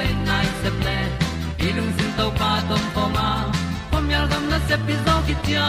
ta nai se ple ilung sin to pa tom pa pom yal gam na se pi zo ki tia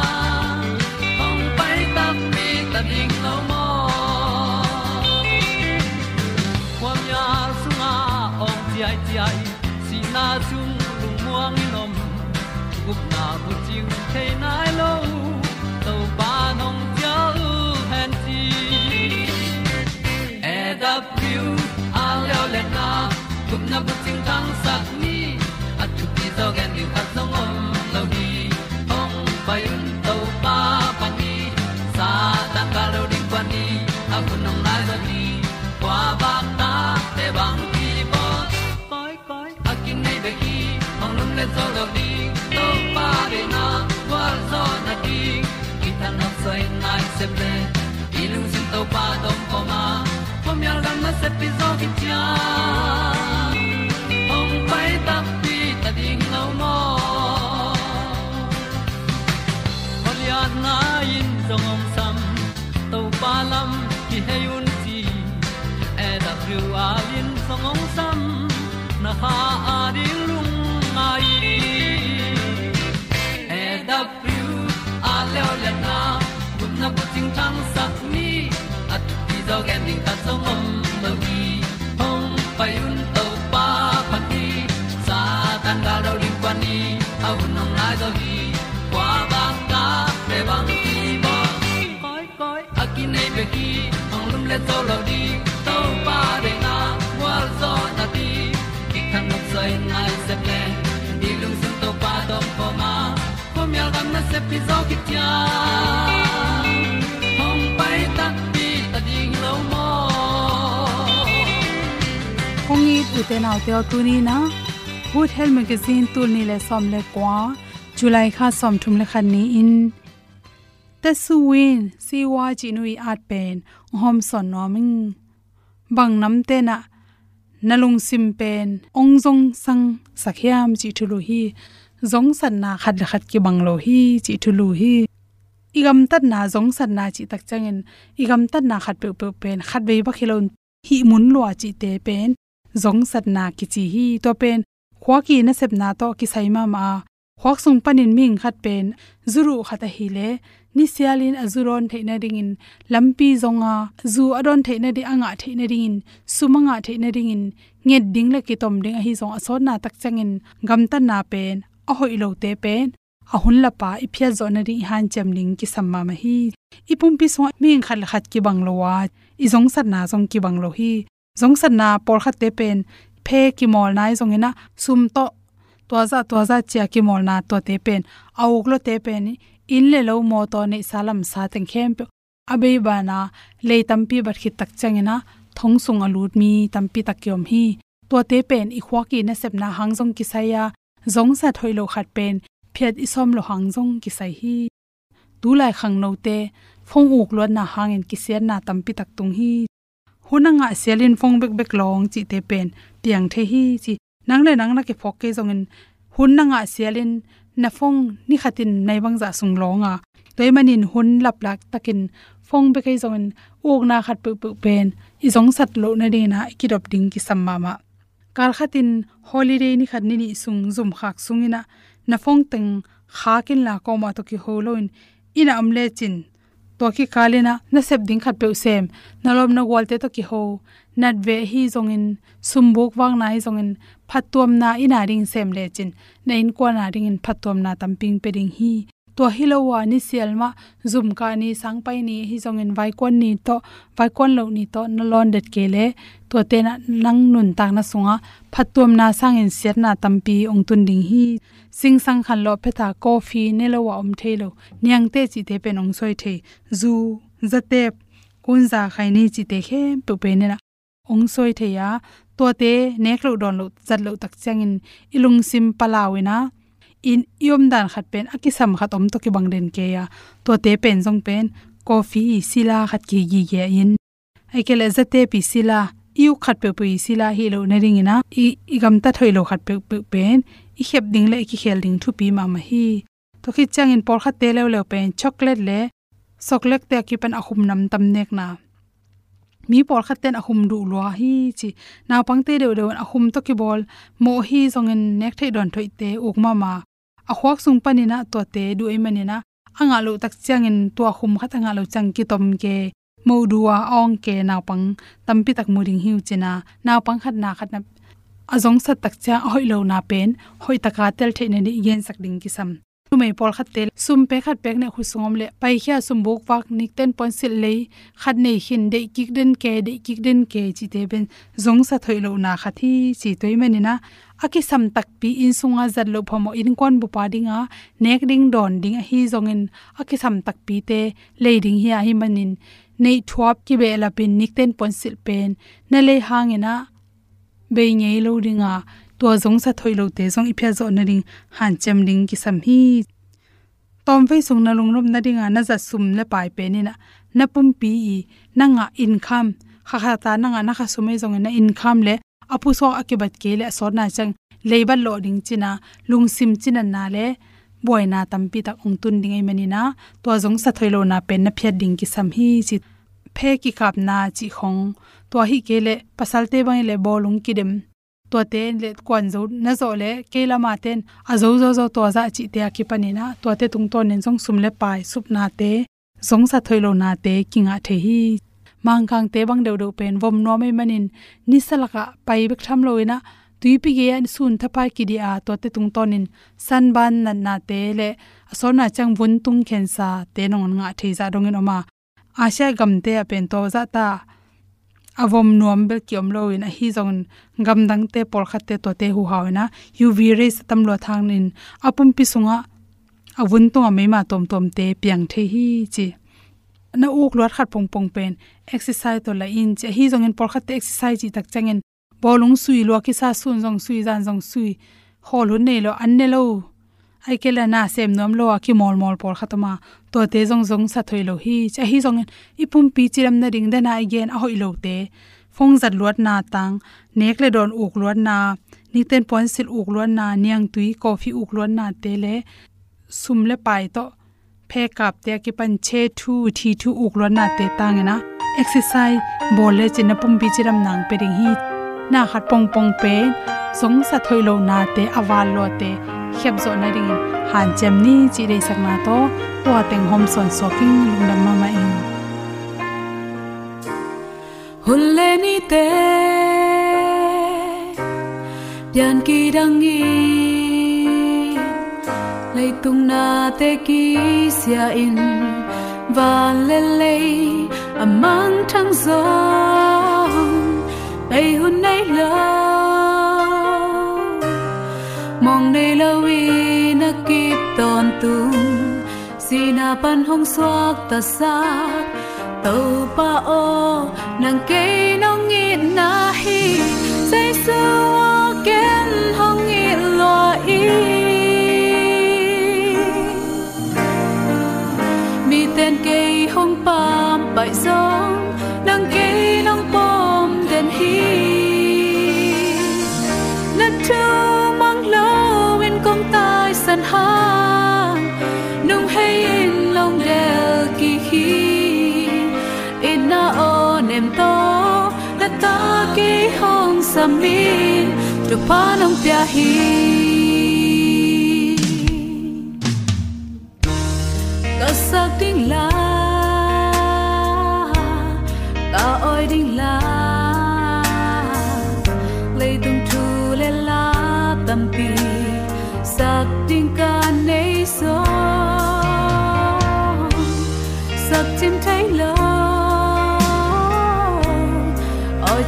canine. Pi zo ki tia ong pai ta pi ta ding lo mo Maria na in song om sam to pa lam ki hay un ti e da thru a lin song om sam na ha a di lung mai e da thru a le na kun na bu ting tang sat ni at ti zo gen ding ta song om se pi zo ki tia hong pai ta pi ta ding lo mo kong ni u te nau te tu ni na good health magazine tu ni le som le kwa july kha som thum le khan ni in ta su win si wa ji nui at pen hom son no ming bang nam te na nalung sim pen ong jong sang sakhiam chi thulu hi zong san na khat la khat ki banglo hi chi thulu hi. Igam tat na zong san na chi tak changin. Igam tat na khat pe pe pen. Khat be ba khilon hi mun lo chi te pen. Zong san na ki chi hi to pen. Khwa ki na sep na to ki sai ma ma. Khwak sung panin ming khat pen. Zuru khata hi le. Ni sialin azuron theina ringin lampi zonga. Zu adon theina di anga theina ringin sumanga theina ringin nge ding le ki tom ding a hi zong asot na tak changin. Gam ta na pen a hoi lo te pen a hun la pa, i phia zo na ri han cham ling ki samma ma hi. I pum pi so ming khat khat ki bang lo wa. I zong sat na zong ki bang lo hi. Zong sat na por khat te pen, phe ki mol nai zong ina sum to to za to za chia ki mol na to te pen. Auk lo te pen, in le lo mo to ne salam sa teng khem pe. Abe ba na, le tampi bat khit tak changena thong sung alut mi tampi takyom hi. To te pen, i khwa ki na sep na hang zong ki saya zong sa thoilo khat pen, phiat isom lo hang zong ki sai hi. Tu lai khang no te, phong uk lo na hangin ki sian na tampi tak tung hi. Hunanga selin phong bek bek long chi te pen, piang the hi chi. Nang le nang na ke phok ke zongin hunanga selin na phong ni khatin nai bang za sung longa toy manin hun lap lak takin phong be kai zongin uk na khat pu pu pen, i zong sat lo na de na ki dop ding ki sam ma ma khatin holiday ni khat ni ni sung zum khak sungina na phong teng kha kin la ko ma to ki holoin ina amle chin. To ki kalina na sep ding khat pe sem nalom na walte to ki ho. Nat ve hi zongin, sumbuk wang nai zongin phatom na ina ring sem le chin. Na in ko na ring in phatom na tamping pe ring hi to hilowa ni selma zum ka ni sangpai ni hi zongin vai kon ni to vai kon lo ni to na lon det kele to te na nang nun tak na sunga phatom na sangin set na tampi ong tun ding hi. Sing sang khan lo phetha coffee ne lo wa om thelo nyang te chi te pen ong soi the zu zate kun za khai ni chi te khe pu pe ne na ong soi the ya to te nek lo don lo zat lo tak changin ilung sim palawina in yom dan khat pen, akisam khat om to ki bangden ke ya. To te pen jong pen, coffee, sila khat ki gi ge in. Ai zate pi sila, iu khat pe pu sila hi lo na ring ina. I igam ta thoi lo khat pe pe pen, i khep ding le ki khel ding thu pi ma ma hi. To khi chang in por khat te le le pen, chocolate le, chocolate te ki pen ahum nam tam nek na. Mi por khat ten ahum du lo hi chi. Na pang te de de ahum to ki bol, mo hi zong en nek thei don thoi te uk ma ma a khwak sung panina to te du e anga lo tak changin to khum khat anga lo chang ki tom ke mo duwa ong ke na pang tampi tak muring hiu china na pang khat na khat na azong sat tak cha hoi lo na pen. Hoi taka tel the ne ni yen sak ding ki sam tu mai pol khat tel sum pe khat pek na khu sungom le pai khia sum bok wak nik ten pon sil le khat nei hin de kik den ke de kik den ke chi te ben, zong sa thoi lo na khathi chi toi mani na, aki sam tak pi in sunga zat lo phomo in kon bu pa dinga nek ding don ding hi zong in aki sam tak pi te le ding hi a hi manin nei thuap ki be la pin nik ten pon sil pen, na le hangena be ngei lo dinga to zong sa thoi lo te zong ipya zo na ring han chem ding ki sam hi. Tom ve sung na lung rom na ringa na za sum le pai pe ni na. Na pum pi i, na nga income kha kha ta na nga na kha sumai e zong e na income le. Apu so akibat ke le so na chang. Leiba lo ding china lung sim china na le. Boina tampi tak ong tun ding e ai mani na. To zong sa thoi lo na pen na phiat ding ki sam hi chi. Phe ki kap na chi khong. To hi ke le, pasal te bang le bolung ki dem to te le kwan zo na zo le ke la ma ten, a zo zo zo to za chi te ki pani na to te tung ton nen jong sum le pai sup na te, zong sa thoilo na te kinga the hi. Mang kang te bang deu deu pen vom no me manin, ni salaka pai bek tham loina e tui pi ge an sun thapai ki dia to te tung tonin san ban nan na te le asona chang bun tung khen sa te nong nga thei za dongin oma. Asha gam te a pen to za ta avom nuam bel kiom lo in a hi zong gam dang te por khat te to te hu hawna uv rays tam lo thang nin. Apum pi sunga awun to me ma tom tom te piang the hi chi. Na uk lot khat pong pong pen. Exercise to la in che hi zong in por khat te exercise chi tak changin bolung sui lo ki sa sun zong sui, zan zong sui. Hol hun nei lo, an ne lo ai ke la na sem nom lo ki mol mol por khatama to te jong jong sa thoi lo hi, cha hi jong ipum pi chiram na ring da na again a hoi lo te phong zat luat na tang nek le don uk luat na ni ten pon sil uk luat na niang tui coffee uk luat na te le sum le pai to phe kap te ki pan che thu, thi thu uk luat na te tang na exercise, bol le chin pum pi chiram nang pe ring hi. Na khat pong pong pe song sa thoi lo na te awal lo te khep zo na ring han chem ni chi dei sak na to wa teng hom son soking lungdam ma ma in hulle ni te pian ki dang ni lấy tung na te ki sia in, và lê lê à amang thang gió. Bay hôn nay lo tung sina pan hong suak ta sa tàu pa o nang ke nong ngit na hi say su hong tu pa nong pya hi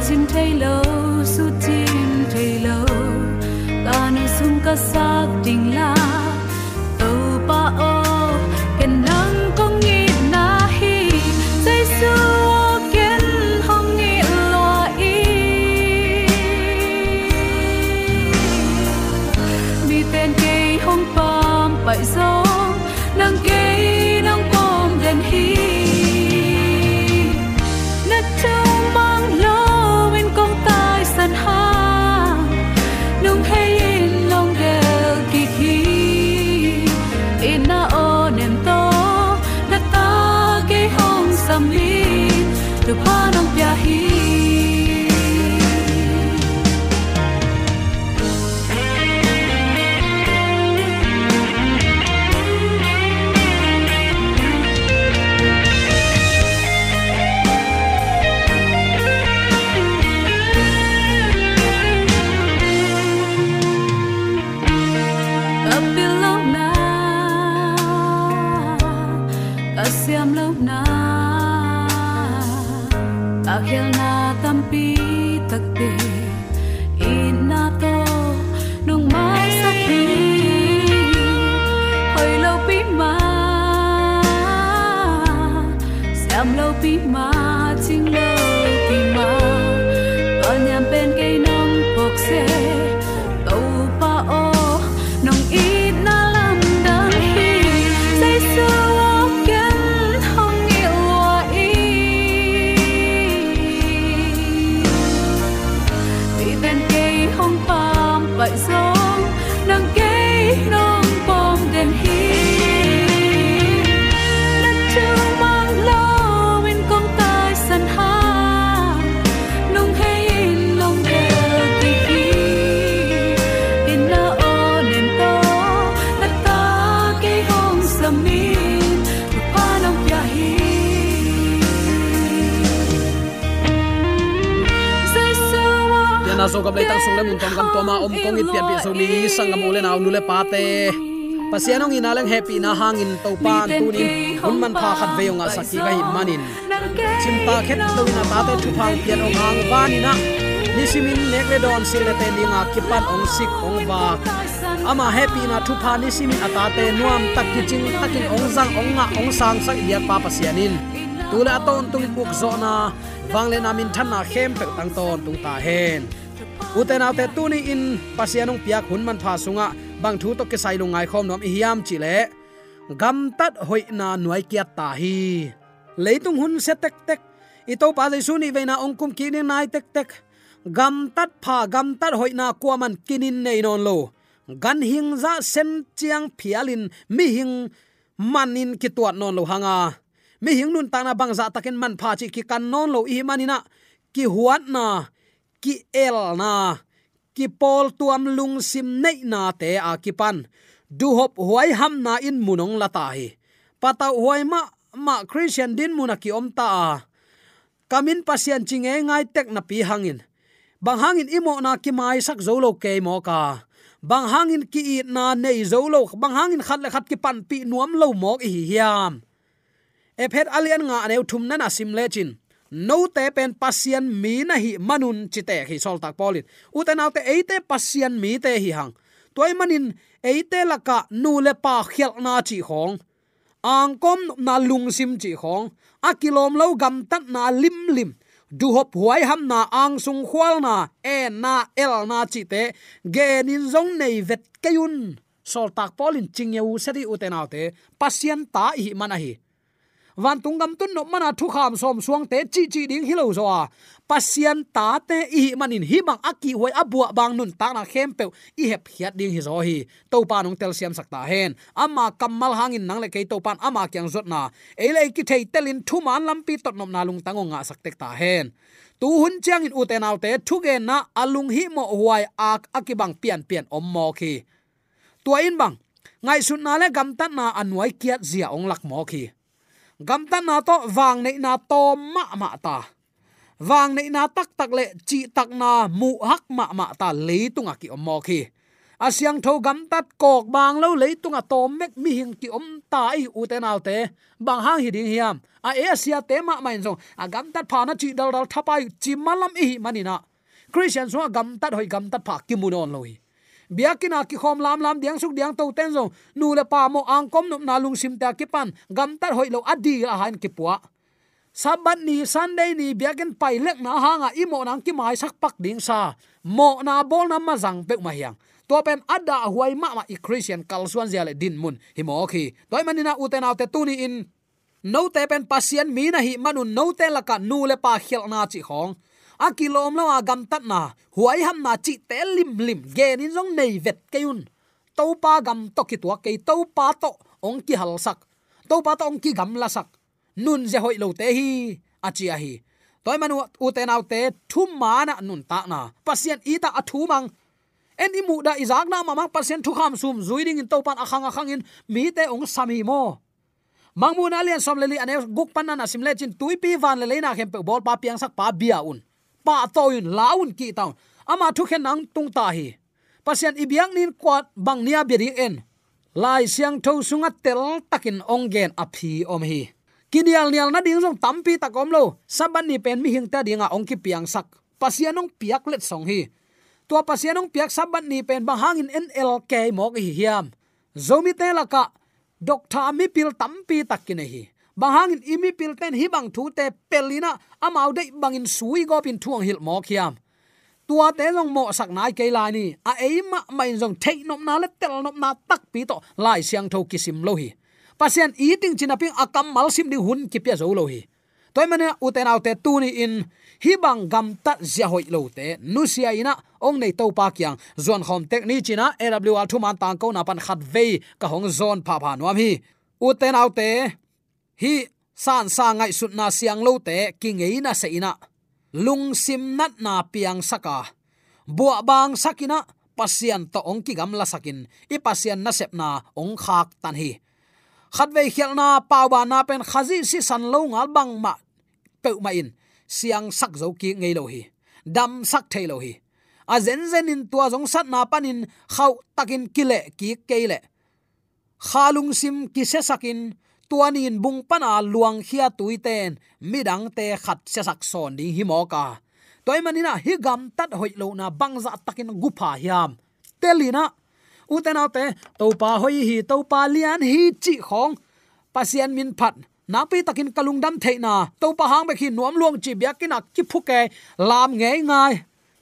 chim thấy lâu su chim thấy lâu. Ta nơi sung ca xác tình la om kong it pian pi so mi sangam ule naw nule pate pasianong ina lang happy na hangin to pan tunin. hun man pha khat ve nga saki ga manin. chimpa khet to ina ta te thu phang pian ong ang vani na nisimin nekle don sile te linga kipan ong sik ong wa ama happy na thu pha nisimin atate nuam tak kiching takin ong zang ong nga ong sang sak dia pa pasianin. Tula aton tung buk zo na wangle namin than na khem pe tang ton tung ta hen uten autte tuni in pasianung piak hun man pha sunga. Bang thu to ke sai lu ngai khom nom hiam chi le. Gam tat hoi na nuai kia ta hi. Leitung hun se tek tek. I to pa jaisu ni veina ong kum ki nai tek tek. Gam tat pha, gam tat hoina kwaman kinin nei non lo. Gan hing za sen chiang phialin, mi hing manin ki tuat non lo hanga. Mi hing nun ta na bang za takin man pha chi ki kan non lo i manina. Ki huat na ki el na. Ki pol tuam lung sim nei na te a ki pan. Du hop huai ham na in munong lata hi. Pata huai ma ma christian din muna ki om ta kamin pasian chinge ngai tek na pi hangin. Bang hangin imo na ki mai sak zo lo ke mo ka. Bang hangin ki i na nei zo lo, bang hangin khat le khat ki pan pi nuam lo mok hi hiam. Ephet alian nga aneu thum na na sim le chin no te pen pasien mi na hi manun chite hi sol tak polit uten autte eite pasien mi te hi hang. Toy manin eite laka nu le pa khel na chi hong. Ang kom na lung sim chi a kilom lo gam tat na lim lim. Du hop huai ham na ang sung khwal na e na el na chi te. Genin zong nei vet kayun sol tak polin chingeu seri uten autte pasien ta hi manahi van tung gam tun no mana thu kham som suang te chi chi ding hilo zo a pasien ta te i manin hi bang aki hoi abua bang nun ta na khem pe i hep hiat ding hi zo hi to pa nong tel siam sakta hen ama kamal hangin nang le ke to pan ama kyang zot na e le ki thei telin thu man lampi tot nom na lung tangonga saktek ta hen tu hun chiang in uten autte thu ge na alung hi mo huai ak akibang pian pian om mo khi tua in bang ngai sun na le gam tat na anwai kiat zia ong lak mo khi gam tan na to wang nei na to ma ma ta wang nei na tak tak le chi tak na mu hak ma ma ta le tunga ki om khi asyang tho gam tat kok bang lo le tunga to mek mi hing ki om ta i u te nau te bang hang hi ding hiam a e asia te ma main zong a gam tat pha na chi dal dal thapai chi malam i manina christian so gam tat hoi gam tat pha ki munon loi biakina ki khom lam lam diang suk diang to ten zo. Nu le pa mo ang kom nup na lung sim ta ki pan. Gam tar hoi lo adi a han ki puwa sabat ni, sunday ni biakin pai lek na hanga imo nang ki mai sak pak ding sa. Mo na bol na ma pek ma hiang. To pen ada huai ma ma i christian kalsuan zia le din mun. Hi mo khi. Toy manina uten autte tuni in. No te pen pasien mi na hi manun no te laka nu le pa khel na chi khong akilom kilom lo agam tat na, huai ham na chi te lim lim ge nin jong nei vet keun to pa gam to ki tua ke to pa to ong ki hal sak. To pa to ong ki gam la sak. Nun je hoi lo te hi, a chi a hi. Toy manu u te nau te thum mana nun ta na. Pasien ita a thu mang. En imu da izak na mamang pasien thu kham sum zuiding in to pan akhang akhang in, mi te ong sami mo. Mangmun alian som leli ane, guk panan asim le chin tuipi van le leina khem pe bol pa piang sak pa bia un pa toin laun ki taw ama thu khen nang tung ta hi. Pasian ibiang nin kwat bang nia beri en. Lai siang tho sunga tel takin ongen aphi om hi. Kinial nial na ding song tampi takom lo. Saban ni pen mi hing ta dinga ong ki piang sak. Pasianong piak let song hi. Tua pasianong piak saban ni pen bang hangin en el ke mo hi hiam. Zomi te laka dokta mi pil tampi takine hi bangin imi pilten hi bang thu te pelina amau de bangin sui go pin thuang hil mo khiam. Tua te long mo sak nai ke lai ni. A eima ma jong thei nom na le tel nom na tak pi to lai siang tho kisim lo hi. Pasien eating chinaping akam mal sim di hun ki pya zo lo hi. Toy mane uten autte tu ni in. Hi bang gam ta zia hoi lo te. Nu sia ina, ong nei to pa kyang zon khom tek ni china awl thu man tang ko na pan khat ve ka hong zon pha pha nuam hi. Uten autte hi san sa ngai sut na siang lo te ki ngei na se ina. Lung sim nat na piang saka bua bang sakina pasian to ong ki gam la sakin i pasian na sep na ong khak tan hi. Khat ve khial na pa ba na pen khazi si san lo ngal bang ma pe ma in. Siang sak zo ki ngei lo hi. Dam sak thei lo hi. A zen zen in tua jong sat na panin khau takin kile ki keile khalung sim ki se sakin tuanin bung pana luang khia tuiten midang te khat se sak son ding hi mo ka. Toy manina hi gam tat hoi lo na bangza takin gupa hiam. Telina uten autte to pa hoi hi to pa lian hi chi khong. Pasian min phat, na pi takin kalung dam theina to pa hang be khi nuam luang chi bia kina ki phuke lam nge ngai.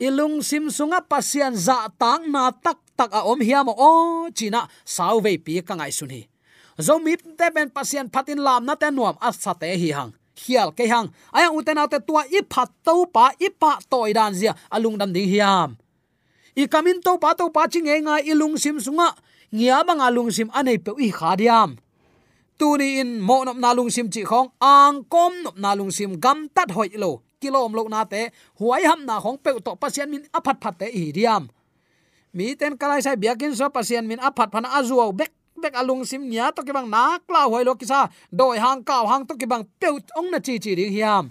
Ilung sim sunga pasian za tang na tak tak a om hiam. O china sau ve pi ka ngai suni zomi te ben pasien phatin lam na te nuam a sa te hi hang. Hial ke hang. Aya uten autte tua i phat to pa, i pa toy dan zia. Alung dam ding hiam i kamin to pa to pa ching e nga ilung sim sunga. Ngia bang alung sim anei pe i khadiam tuni in mo nop na lung sim chi khong, ang kom nop na lung sim gam tat hoi lo. Kilom lo na te, huai ham na khong pe to pasien min aphat phat te hi diam. Mi ten kalai sai biakin so pasien min aphat phana azuo bek bek alung sim nya to ki bang nak la hoi lo kisa. Doi hang kaw hang to ki bang peu ong na chi chi ding hiam.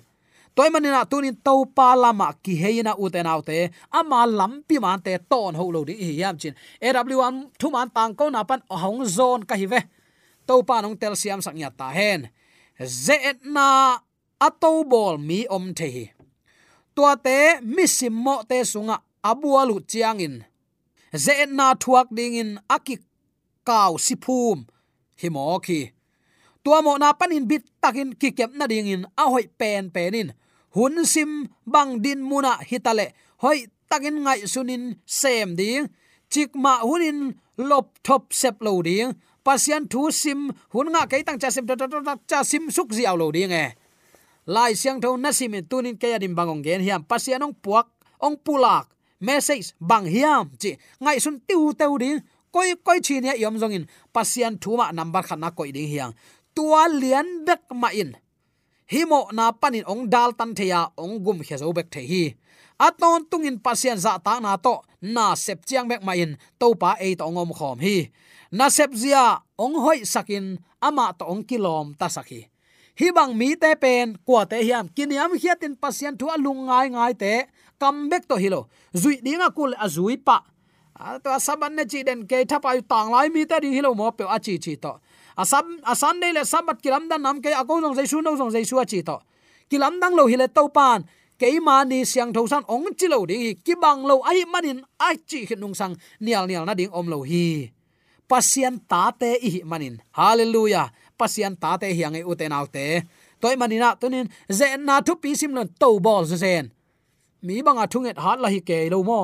Toy manina tunin to pa lama ki heina uten autte ama lampi man te ton ho lo di hiam chin. Aw1 thu man tang ko na pan hong zone ka hi ve. To pa nong tel siam sak nya ta hen. Ze na ato bol mi om the hi. Tua te misim mo te sunga abualu chiangin ze na thuak ding in akik kaw siphum hi khi. Tua mo na panin bit takin ki kep na ding in, a hoi pen penin hun sim bang din muna hitale hoi takin ngai sunin sem ding. Chik ma hunin lop thop sep lo ding. Pasian thu sim, hun nga kai tang cha sim, ta ta cha sim suk ziaw lo ding e. Lai siang tho na sim tunin ke adim bangong gen hiam. Pasian ong puak, ong pulak. Message bang hiam, chi. Ngai sun tiu teu ding koi koi chi ne yom zong in. Pasian thuma number khana koi ding hiang. Tua lian bek ma in. Himo na panin ong dal tan theya ong gum khe zo bek the hi. Aton tungin pasian za ta na to, na sep chiang bek ma in to pa e to ngom khom hi. Na sep zia, ong hoi sakin ama to ong kilom ta sakhi hi. Bang mi te pen kwa te hiam. Kiniam hiatin pasian thu alung ngai ngai te comeback to hilo zui dinga kul azui pa to saban ne chi den ke thapa yu tang lai mi ta ding hilo mo pe a chi chi to asam asan ne le sabat kilam dan nam ke ako jong jaisu no jong jaisu a chi to kilam dang lo hile to pan ke ma ni siang tho san ong chi lo ding ki bang lo ai manin ai chi khit nung sang, nial nial na ding om lo hi. Pasien ta te i manin hallelujah. Pasien ta te hiang e uten autte toy manina tunin ze na thu pi sim lon to bol zen mi banga thunget hat la hi ke lo mo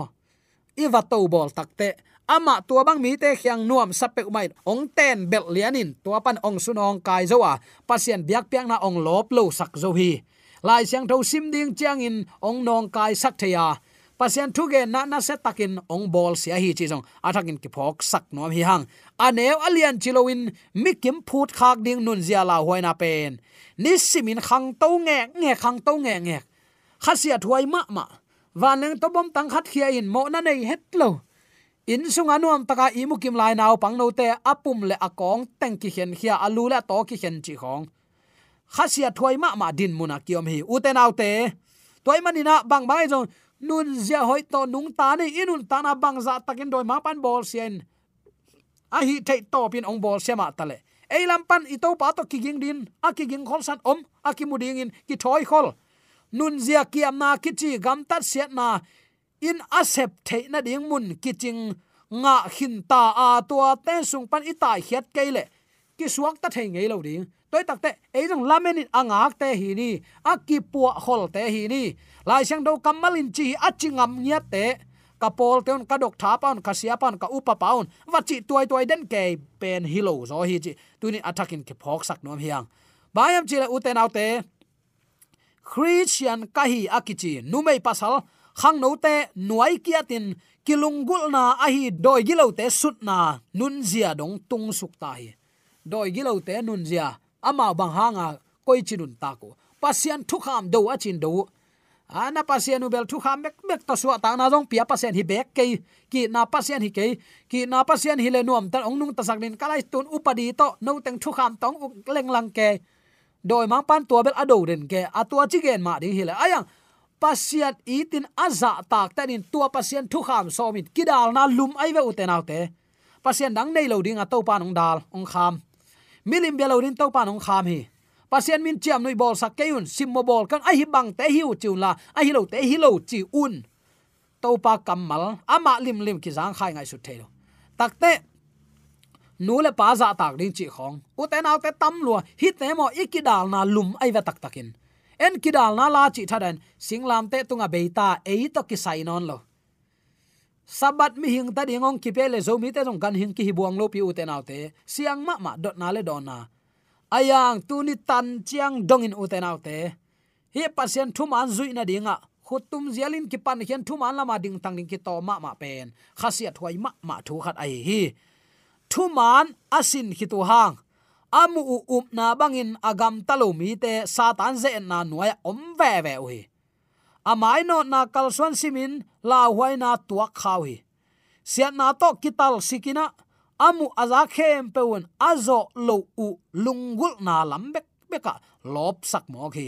iwa to bol takte ama tua bang mi te khyang nuam sape umai. Ong ten bel lianin tua pan ong sunong kai zowa pasien biak piang na ong lop lo sak zo hi. Lai siang tho sim ding chiang in, ong nong kai sak theya pasien thu ge na na se takin ong bol sia hi chi jong athakin ki phok sak nom hi hang. Aneu alian chilowin mikim phut khak ding nun zia la hoina pen. Ni simin khang to nge nge khang to nge nge khasia thuai ma ma waneng to bom tang khat khia in mo na nei het lo in sunga ta taka imu kim lai naw pang no te apum le akong teng ki hen khia alu la to ki hen chi khong. Khasia thoi ma ma din muna kiom hi. Uten autte toy manina bang bai jong nun zia hoi to nung ta ni, inun ta na bang za takin doi ma pan bol sien. A hi thei to pin ong bol sema tale ei lampan pan pa to kiging din, a kiging khol san om, a ki muding in, ki thoi khol nun zia kiam na kichi gam tat siat na in asep the na ding mun kiching nga hin ta a tua te sung pan itai hiat keile ki suak ta thei ngei lo ding. Toy tak te, ei jong lamen in angak te hi ni. A ki pu hol te hi ni. Lai sang do kamal in chi a chingam nya te. Kapol teon kadok tha paun ka sia paun ka upa paun wa chi tuai tuai den ke pen hilo zo hi chi. Tu ni attacking ke phok sak nom hiang. Bayam chi la uten autte christian kahi akichi, numei pasal, khang no te, nuai kia tin kilungul na ahi, doi gilo te, sut na, nun zia dong, tung suk ta hi. Doi gilo te, nun zia, ama bang hanga koi chinun ta ko pasian thukham do achin do ana à, pasian ubel bel thukham mek mek ta suwa ta na jong pia pasian hi bek ke ki na pasian hi ke ki na pasian hi le nuam ta ong nung ta sak nin kalai tun upadi to no teng thukham tong leng lang ke doi mang pan tua bel ado den ke atua chigen ma ding hila ayang pasiat itin aza tak tanin tua pasien thu kham somit kidal na lum ai ve uten autte pasian dang nei lo ding a to pa dal, ong kham. Milim be lo din to pa nong kham hi. Pasien min chiam noi bol sak keun sim mo bol kan ai hi bang te hiu chu la ai hi lo te hi lo chi un. To pa kamal ama lim lim ki jang khai ngai su thelo takte nu le pa za tak ding chi khong. Uten autte tam lua hi te mo ikidal na lum ai ve tak takin. En kidal na la chi thaden singlam te tunga beita ei to ki sainon lo. Sabat mi hing ta dingong ki pele zo mi te jong kan hing ki hibuang lo pi uten autte siang ma ma dot na le don na. Ayang tuni tan chiang dong in u te nau te. Hi pasien thum an zui na dinga khutum zialin ki pan hian thum an lama ding tang ding ki to ma ma pen. Khasiat huai ma ma thu khat ai hi thu man asin hitu hang. Amu u up na bangin agam talo mi te satan ze na nuai om ve ve ui amai no na kalsuan simin la huai na tuak khaw hi. Siat na to kital sikina, amu aza khem peun azo lo u lungul na lambek beka lop sak mo khi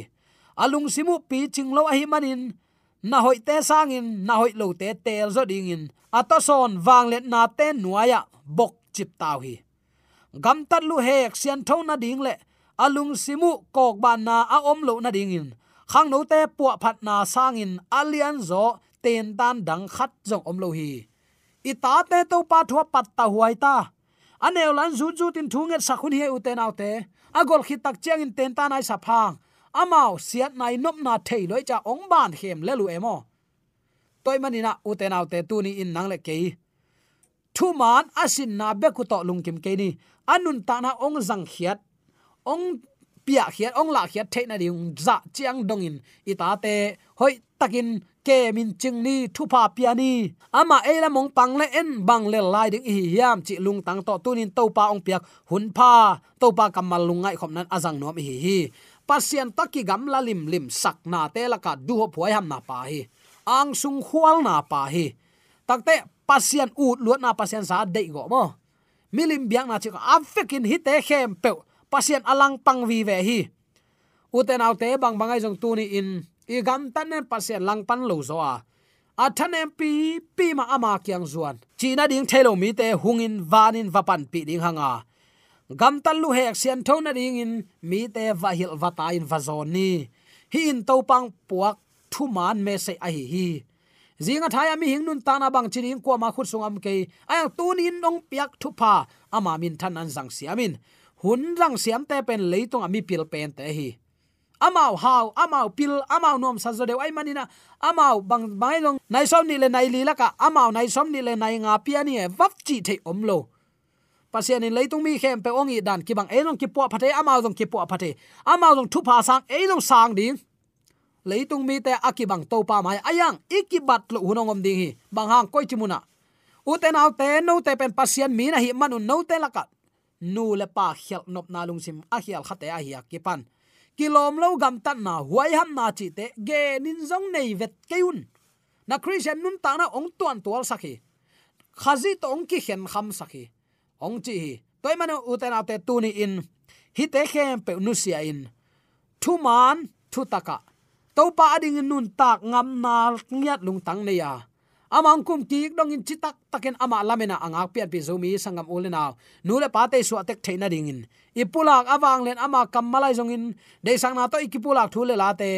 alung simu pi chinglo a hi manin, na hoi te sangin, na hoi lo te tel zo dingin. Atoson wang let na te nuaya bok chip tao hi. Gam tat lu hek sian thon na ding le. Alung simu kok ban na a om lo na ding in. Khang no te pu phat na sang in, alian zo ten tan dang khat jong om lo hi. I ta te to pa thua pat ta huai ta. Aneu lan zu zu tin thu nge sakhun hi uten autte agol khit tak chiang in ten tan ai sa phang. Amao siat nai nop na thei loi cha ong ban hem le lu emo. Toy manina uten autte tu ni in nang le kei thu man asin na be ku to lung kim ke ni. Anun ta na ong zang khiat. Ong pia khiat, ong la khiat the na ding. Za chiang dong in. Ita te, hoi, takin ke min ching ni, thu pa pia ni. Ama e la mong pang le en, bang le lai ding hi yam chi lung tang to tunin to pa ong piak. Hun pa to pa kamal lungai khom nan azang nom hi hi. Pasien taki gam la lim lim sak na te la ka du ho phoi ham na pa hi. Ang sung khwal na pa hi. Takte pasian u luat na, pasian sa dei go mo. Milim biang na chi afekin hi te, khem pe pasian alang pang vi ve hi. Uten autte bang bangai jong tu ni in i gam tan nen pasien lang pan lo zo a. A than em pi pi ma ama kyang zuan. China ding thelo mi te hungin vanin vapan pi ding hanga. Gam tan lu hek sian na ding in, mi te va hil va ta in va zon ni. Hi in to pang puak thu man me se a hi hi zinga thaya mi hing nun tana bang chiring ko ma khut sungam ke ayang tun in nong piak thu pa ama min than an jang siamin hun rang siam te pen leitung ami pil pen te hi. Amao hao, amao pil, amao nom sa zo deu ai manina amao bang bai long, nai som ni le nai li la ka. Amao nai som ni le nai nga pia ni e vap chi the om lo. Pasian in leitung mi khem pe ongi dan ki bang elong ki po phate amao dong ki po phate amao dong thu pa sang elong sang ding leitung mi te akibang to pa mai. Ayang ikibat lo hunongom ding hi. Bang hang koi chimuna. Uten au te no te pen pasien mi na hi manu no te laka nu le pa khel nop na lung sim. A hial khate a hi akipan kilom lo gam tan na huai ham na chi te ge nin zong nei vet keun na christian nun ta na ong tuan tual sakhi khazi to ong ki khen kham sakhi ong chi hi. Toy manu uten au te tu ni in. Hi te khem pe nu sia in. Thu man, thu taka to pa ading nun tak ngam na ngiat lung tang ne ya amang kum ki dong in chitak taken ama lamena anga pian pi zomi sangam ulena nu le pa te su atek theina ding in. Ipulak awang len ama kamalai jong in. De sang na to ikipulak thu le la te.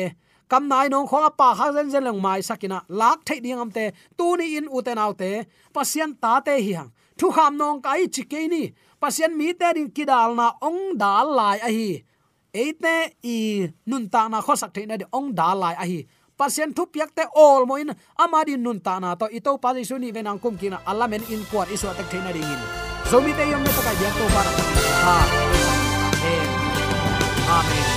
Kam nai nong khong pa ha zen zen long mai sakina. Lak thei ding am te. Tu ni in uten au te. Pasien ta te hi hang. Thu kham nong kai chike ni. Pasien mi te ding kidal na ong dal lai a hi. Eite i nun ta na kho sak theina de ong da lai a hi pasien thu piak te all moin amadi nun ta na to ito pa ji suni venang kum kina alamen in kwat isu atak theina ding in so mi te yom ne to ka ya to para ha amen amen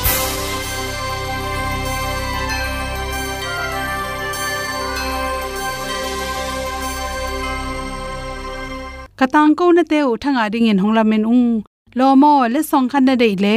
katang ko na te u thanga ding in hongla men ung lo mo le song khan na dei le